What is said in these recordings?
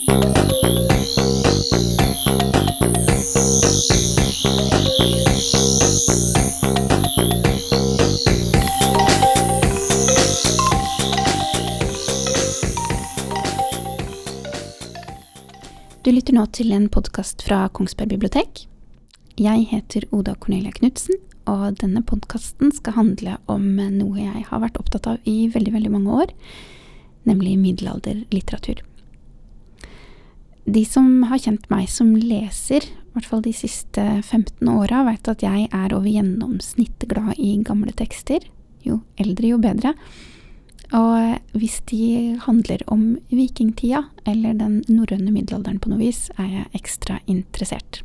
Du lytter nå til en podkast fra Kongsberg bibliotek. Jeg heter Oda Cornelia Knutsen, og denne podkasten skal handle om noe jeg har vært opptatt av i veldig, veldig mange år, nemlig middelalderlitteratur. De som har kjent meg som leser, i hvert fall de siste 15 åra, vet at jeg er over gjennomsnittet glad i gamle tekster. Jo eldre, jo bedre. Og hvis de handler om vikingtida eller den norrøne middelalderen på noe vis, er jeg ekstra interessert.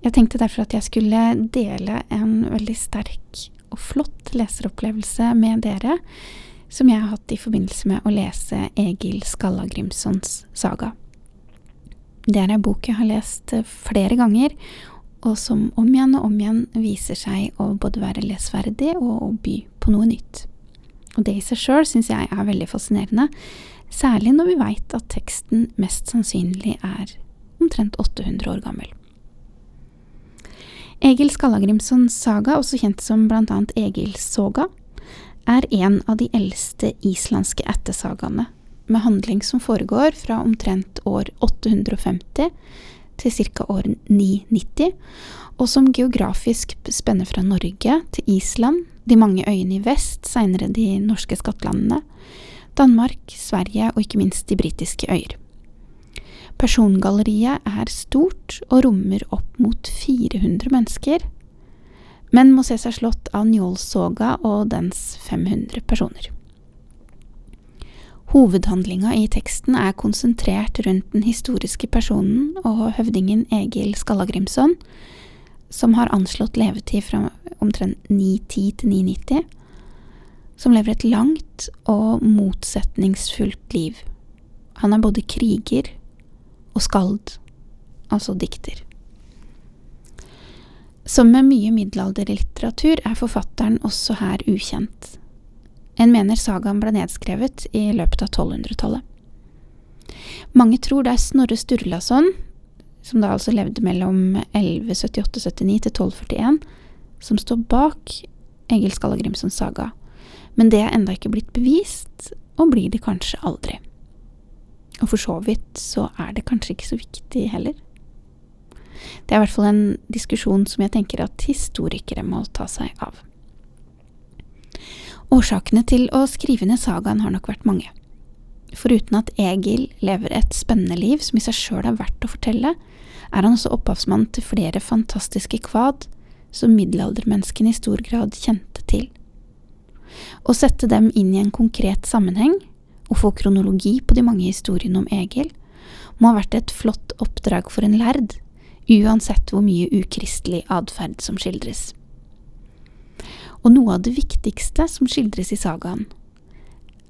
Jeg tenkte derfor at jeg skulle dele en veldig sterk og flott leseropplevelse med dere, som jeg har hatt i forbindelse med å lese Egil Skallagrimsons saga. Det er ei bok jeg har lest flere ganger, og som om igjen og om igjen viser seg å både være lesverdig og å by på noe nytt. Og det i seg sjøl syns jeg er veldig fascinerende, særlig når vi veit at teksten mest sannsynlig er omtrent 800 år gammel. Egil Skallagrimsons saga, også kjent som blant annet Egilssoga, er en av de eldste islandske ættesagaene, med handling som foregår fra omtrent år 850 til ca. år 990, og som geografisk spenner fra Norge til Island, de mange øyene i vest, seinere de norske skattlandene, Danmark, Sverige og ikke minst de britiske øyer. Persongalleriet er stort og rommer opp mot 400 mennesker, men må se seg slått av Njålsoga og dens 500 personer. Hovedhandlinga i teksten er konsentrert rundt den historiske personen og høvdingen Egil Skallagrimson, som har anslått levetid fra omtrent 910 til 990, som lever et langt og motsetningsfullt liv. Han er både kriger og skald, altså dikter. Som med mye middelalderlitteratur er forfatteren også her ukjent. En mener sagaen ble nedskrevet i løpet av 1200-tallet. Mange tror det er Snorre Sturlason, som da altså levde mellom 1178-79 til 1241, som står bak Egil Skallagrimsons saga, men det er enda ikke blitt bevist, og blir det kanskje aldri. Og for så vidt så er det kanskje ikke så viktig heller. Det er i hvert fall en diskusjon som jeg tenker at historikere må ta seg av. Årsakene til å skrive ned sagaen har nok vært mange. Foruten at Egil lever et spennende liv som i seg sjøl er verdt å fortelle, er han også opphavsmann til flere fantastiske kvad som middelaldermenneskene i stor grad kjente til. Å sette dem inn i en konkret sammenheng, og få kronologi på de mange historiene om Egil, må ha vært et flott oppdrag for en lærd, uansett hvor mye ukristelig atferd som skildres. Og noe av det viktigste som skildres i sagaen,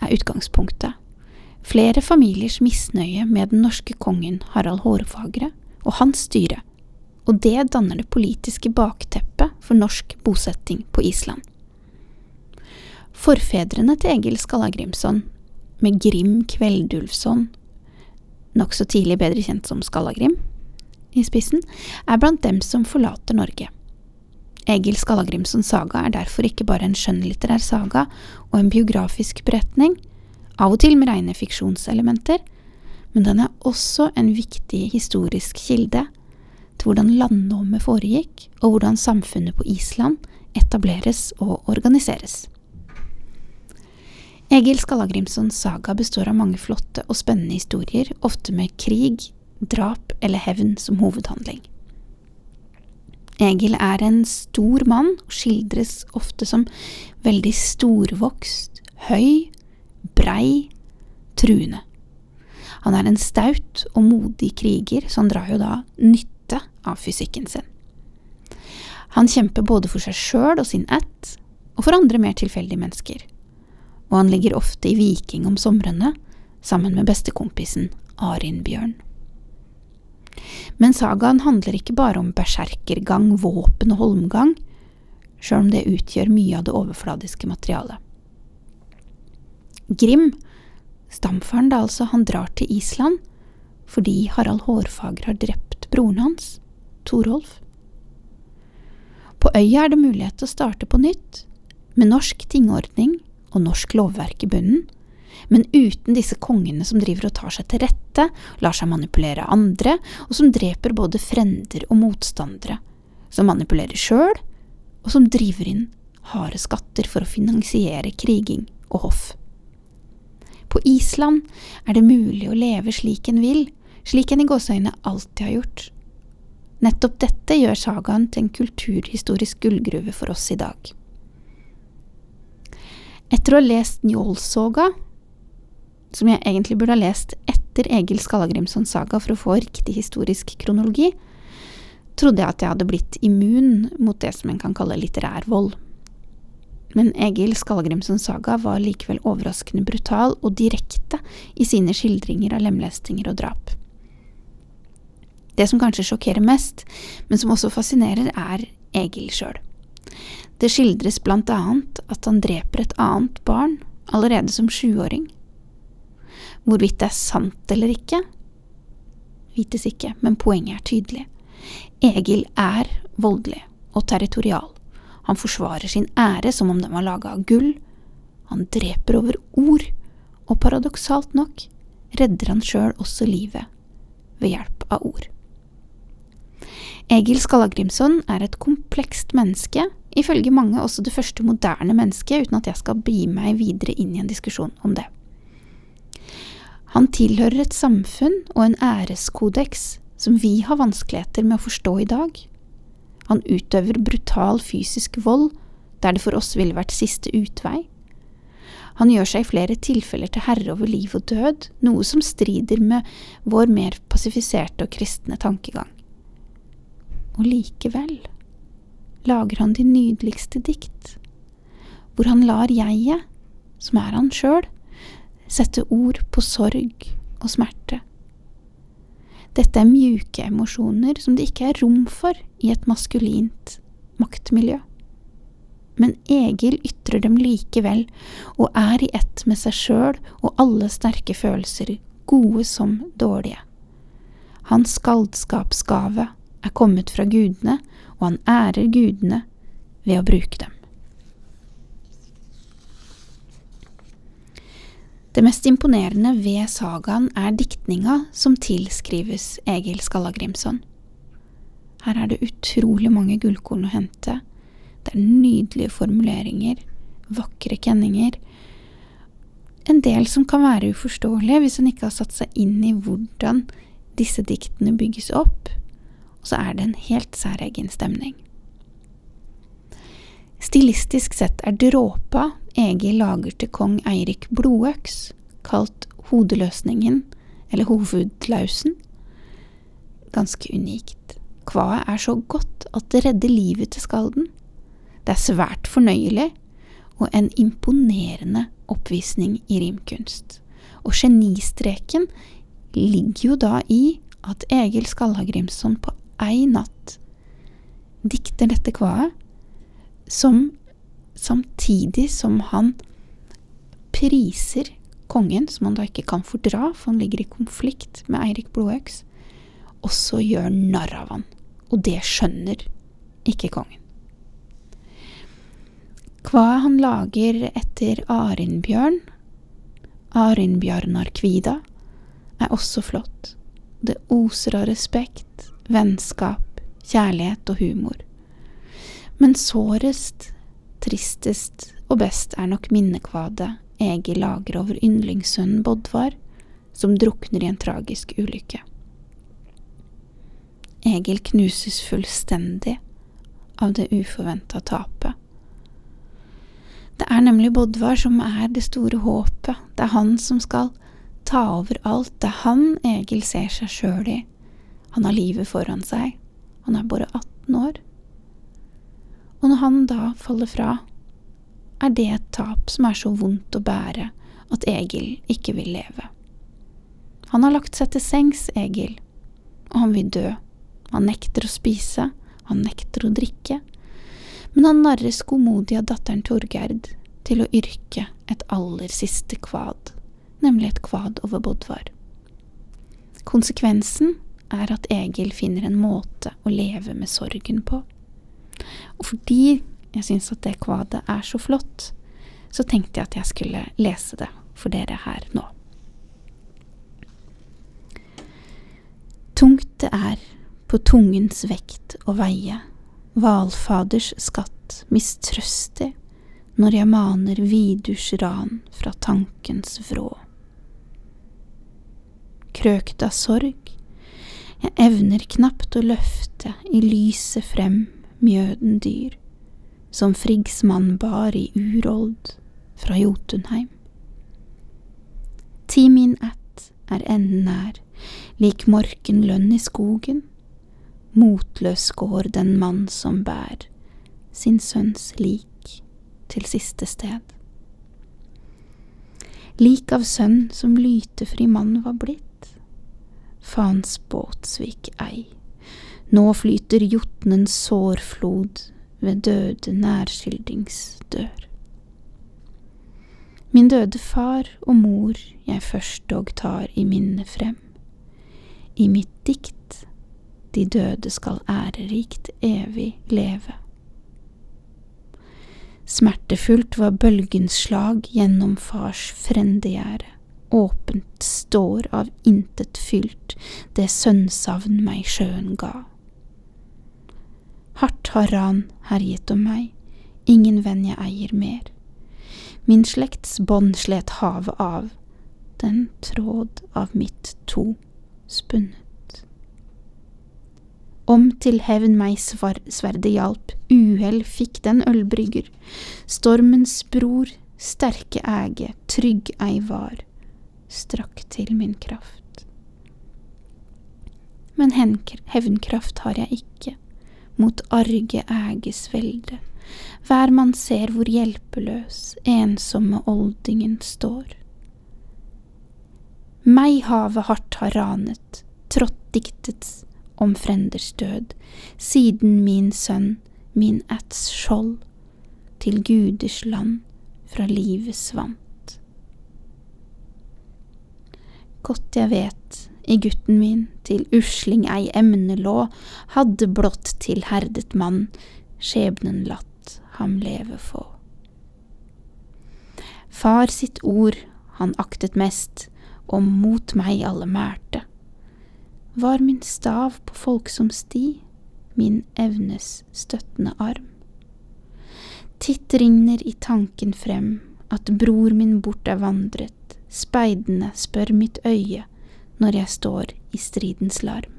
er utgangspunktet. Flere familiers misnøye med den norske kongen Harald Hårfagre og hans styre og det danner det politiske bakteppet for norsk bosetting på Island. Forfedrene til Egil Skallagrimson, med Grim Kveldulfsson, nokså tidlig bedre kjent som Skallagrim, i spissen, er blant dem som forlater Norge. Egil Skallagrimsons saga er derfor ikke bare en skjønnlitterær saga og en biografisk beretning, av og til med rene fiksjonselementer, men den er også en viktig historisk kilde til hvordan landnåmet foregikk, og hvordan samfunnet på Island etableres og organiseres. Egil Skallagrimsons saga består av mange flotte og spennende historier, ofte med krig, drap eller hevn som hovedhandling. Egil er en stor mann og skildres ofte som veldig storvokst, høy, brei, truende. Han er en staut og modig kriger, så han drar jo da nytte av fysikken sin. Han kjemper både for seg sjøl og sin ett, og for andre mer tilfeldige mennesker. Og han ligger ofte i Viking om somrene, sammen med bestekompisen Arinbjørn. Men sagaen handler ikke bare om berserkergang, våpen og holmgang, sjøl om det utgjør mye av det overfladiske materialet. Grim, stamfaren da altså, han drar til Island fordi Harald Hårfager har drept broren hans, Torolf. På øya er det mulighet til å starte på nytt, med norsk tingordning og norsk lovverk i bunnen, men uten disse kongene som driver og tar seg til rette, lar seg manipulere andre, og som dreper både frender og motstandere, som manipulerer sjøl, og som driver inn harde skatter for å finansiere kriging og hoff. På Island er det mulig å leve slik en vil, slik en i gåseøynene alltid har gjort. Nettopp dette gjør sagaen til en kulturhistorisk gullgruve for oss i dag. Etter å ha lest Njålsoga, som jeg egentlig burde ha lest etter Egil Skallagrimsons saga for å få riktig historisk kronologi, trodde jeg at jeg hadde blitt immun mot det som en kan kalle litterær vold. Men Egil Skallagrimsons saga var likevel overraskende brutal og direkte i sine skildringer av lemlestinger og drap. Det som kanskje sjokkerer mest, men som også fascinerer, er Egil sjøl. Det skildres blant annet at han dreper et annet barn allerede som sjuåring. Hvorvidt det er sant eller ikke, vites ikke, men poenget er tydelig. Egil er voldelig og territorial. Han forsvarer sin ære som om den var laga av gull. Han dreper over ord, og paradoksalt nok redder han sjøl også livet ved hjelp av ord. Egil Skallagrimson er et komplekst menneske, ifølge mange også det første moderne mennesket, uten at jeg skal begi meg videre inn i en diskusjon om det. Han tilhører et samfunn og en æreskodeks som vi har vanskeligheter med å forstå i dag. Han utøver brutal fysisk vold der det for oss ville vært siste utvei. Han gjør seg i flere tilfeller til herre over liv og død, noe som strider med vår mer pasifiserte og kristne tankegang. Og likevel lager han de nydeligste dikt, hvor han lar jeget, som er han sjøl, sette ord på sorg og smerte dette er mjuke emosjoner som det ikke er rom for i et maskulint maktmiljø. Men Egil ytrer dem likevel, og er i ett med seg sjøl og alle sterke følelser, gode som dårlige. Hans skaldskapsgave er kommet fra gudene, og han ærer gudene ved å bruke dem. Det mest imponerende ved sagaen er diktninga som tilskrives Egil Skallagrimson. Her er det utrolig mange gullkorn å hente. Det er nydelige formuleringer, vakre kenninger. En del som kan være uforståelige hvis en ikke har satt seg inn i hvordan disse diktene bygges opp, og så er det en helt særegen stemning. Stilistisk sett er dråpa Egil lager til kong Eirik Blodøks, kalt Hodeløsningen, eller Hovedlausen, ganske unikt. Kvaet er så godt at det redder livet til skalden. Det er svært fornøyelig, og en imponerende oppvisning i rimkunst. Og genistreken ligger jo da i at Egil Skallagrimson på ei natt dikter dette kvaet, som samtidig som han priser kongen, som han da ikke kan fordra, for han ligger i konflikt med Eirik Blodøks, også gjør narr av han. Og det skjønner ikke kongen. Hva han lager etter Arinbjørn, Arindbjarnar Kvida, er også flott. Det oser av respekt, vennskap, kjærlighet og humor. Men sårest Tristest og best er nok minnekvadet Egil lager over yndlingssønnen Bodvar, som drukner i en tragisk ulykke. Egil knuses fullstendig av det uforventa tapet. Det er nemlig Bodvar som er det store håpet, det er han som skal ta over alt, det er han Egil ser seg sjøl i. Han har livet foran seg, han er bare 18 år. Han da faller fra, er det et tap som er så vondt å bære at Egil ikke vil leve. Han har lagt seg til sengs, Egil, og han vil dø. Han nekter å spise, han nekter å drikke, men han narres godmodig av datteren Torgerd til å yrke et aller siste kvad, nemlig et kvad over Bodvar. Konsekvensen er at Egil finner en måte å leve med sorgen på. Og fordi jeg syns at det kvadet er så flott, så tenkte jeg at jeg skulle lese det for dere her nå. Tungt det er på tungens vekt å veie, valfaders skatt mistrøstig, når jeg maner vidurs ran fra tankens vrå. Krøkt av sorg, jeg evner knapt å løfte i lyset frem mjøden dyr, som Frigsmann bar i urold fra Jotunheim. Timin ett er enden nær, lik morkenlønn i skogen, motløs går den mann som bær sin sønns lik til siste sted. Lik av sønn som lytefri mann var blitt, faens båtsvik ei. Nå flyter jotnens sårflod ved døde nærskildringsdør. Min døde far og mor jeg først dog tar i minne frem. I mitt dikt de døde skal ærerikt evig leve. Smertefullt var bølgens slag gjennom fars frendegjerde åpent står av intet fylt det sønnsavn meg sjøen ga. Hardt har ran herjet om meg, ingen venn jeg eier mer. Min slekts bånd slet havet av, den tråd av mitt to spunnet. Om til hevn meg sverdet hjalp, uhell fikk den ølbrygger, stormens bror, sterke æge, trygg ei var strakk til min kraft. Men hevnkraft har jeg ikke, mot arge æges velde, hver man ser hvor hjelpeløs, ensomme oldingen står. Meg havet hardt har ranet, trådt diktets om frenders død, siden min sønn, min ætts skjold, til guders land fra livet svant. Godt jeg vet, i gutten min til usling ei emne lå, hadde blott til herdet mann skjebnen latt ham leve få. Far sitt ord han aktet mest, og mot meg alle mærte, var min stav på folksom sti, min evnes støttende arm. Titt rinner i tanken frem at bror min bort er vandret, speidende spør mitt øye når jeg står i stridens larm.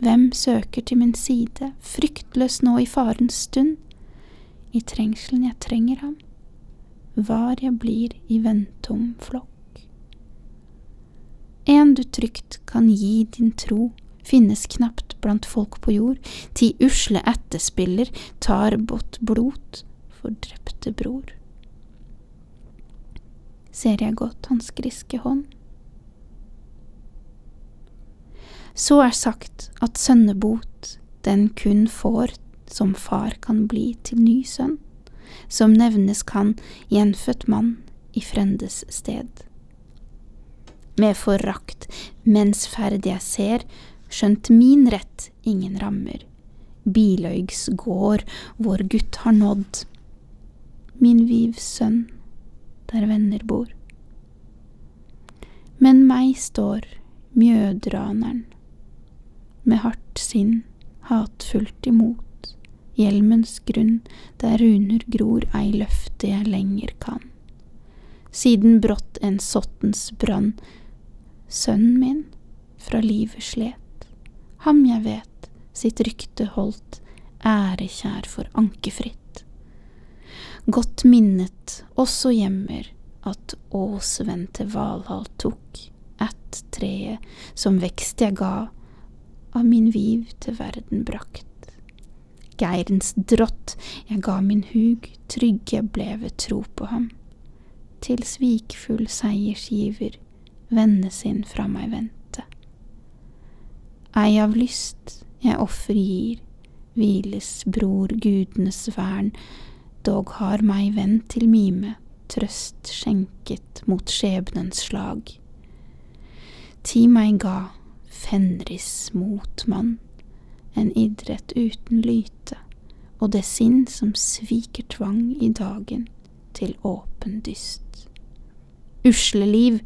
Hvem søker til min side, fryktløs nå i farens stund? I trengselen jeg trenger ham, var jeg blir i venntom flokk. En du trygt kan gi din tro, finnes knapt blant folk på jord, ti usle ættespiller tar bort blot for drepte bror ser jeg godt hans griske hånd. Så er sagt at sønnebot den kun får som far kan bli til ny sønn, som nevnes kan gjenfødt mann i frendes sted. Med forakt mens ferd jeg ser, skjønt min rett ingen rammer, Biløygs gård vår gutt har nådd, min vivs sønn der venner bor. Men meg står mjødraneren, med hardt sinn, hatfullt imot, hjelmens grunn, der runer gror ei løfte jeg lenger kan. Siden brått en sottens brann, sønnen min, fra livet slet, ham jeg vet, sitt rykte holdt, ærekjær for ankefritt. Godt minnet også gjemmer at Åsvenn til Valhall tok ett treet som vekst jeg ga, av min viv til verden brakt. Geirens drott, jeg ga min hug, trygge bleve tro på ham. Til svikfull seiersgiver venne sin fra meg vente. Ei av lyst jeg offer gir, hviles bror gudenes vern, dog har meg venn til mime, trøst skjenket mot skjebnens slag. Ti meg ga Fenris motmann, en idrett uten lyte, og det sinn som sviker tvang i dagen til åpen dyst. Usle liv,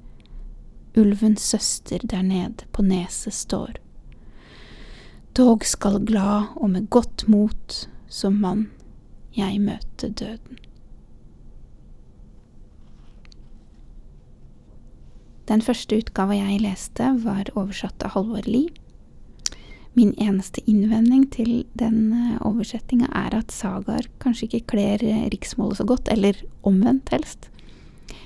ulvens søster der nede på neset står. Dog skal glad og med godt mot som mann jeg møte døden. Den første utgava jeg leste, var oversatt av Halvor Lie. Min eneste innvending til den eh, oversettinga er at sagaer kanskje ikke kler eh, riksmålet så godt, eller omvendt helst.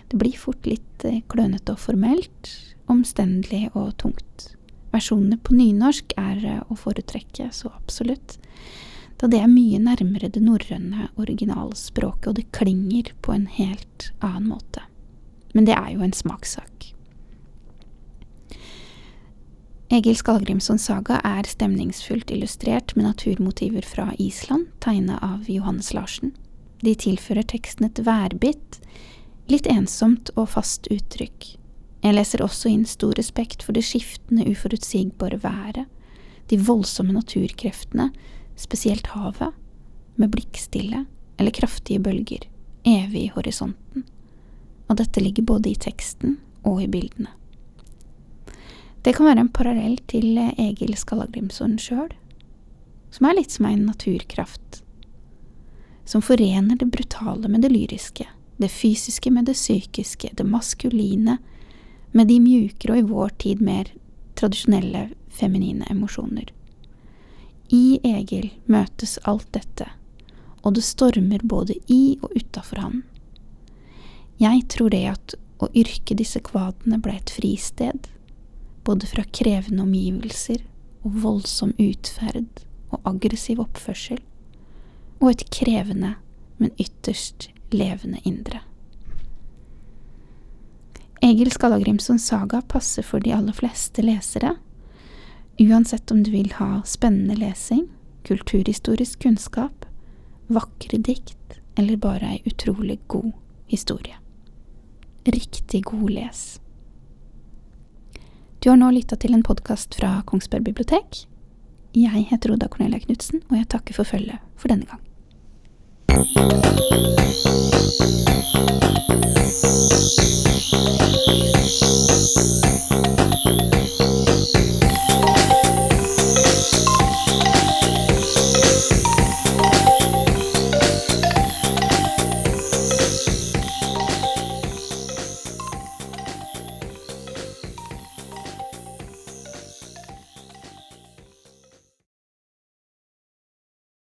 Det blir fort litt eh, klønete og formelt, omstendelig og tungt. Versjonene på nynorsk er å foretrekke, så absolutt, da det er mye nærmere det norrøne originalspråket, og det klinger på en helt annen måte. Men det er jo en smakssak. Egil Skallgrimsons saga er stemningsfullt illustrert med naturmotiver fra Island, tegna av Johannes Larsen. De tilfører teksten et værbitt, litt ensomt og fast uttrykk. Jeg leser også inn stor respekt for det skiftende, uforutsigbare været, de voldsomme naturkreftene, spesielt havet, med blikkstille eller kraftige bølger, evig i horisonten. Og dette ligger både i teksten og i bildene. Det kan være en parallell til Egil Skallagrimson sjøl, som er litt som en naturkraft, som forener det brutale med det lyriske, det fysiske med det psykiske, det maskuline med de mjukere og i vår tid mer tradisjonelle feminine emosjoner. I Egil møtes alt dette, og det stormer både i og utafor han. Jeg tror det at å yrke disse kvadene ble et fristed, både fra krevende omgivelser og voldsom utferd og aggressiv oppførsel, og et krevende, men ytterst levende indre. Egil Skallagrimsons saga passer for de aller fleste lesere, uansett om du vil ha spennende lesing, kulturhistorisk kunnskap, vakre dikt eller bare ei utrolig god historie. Riktig god les. Du har nå lytta til en podkast fra Kongsberg bibliotek. Jeg heter Oda Cornelia Knutsen, og jeg takker for følget for denne gang. Thank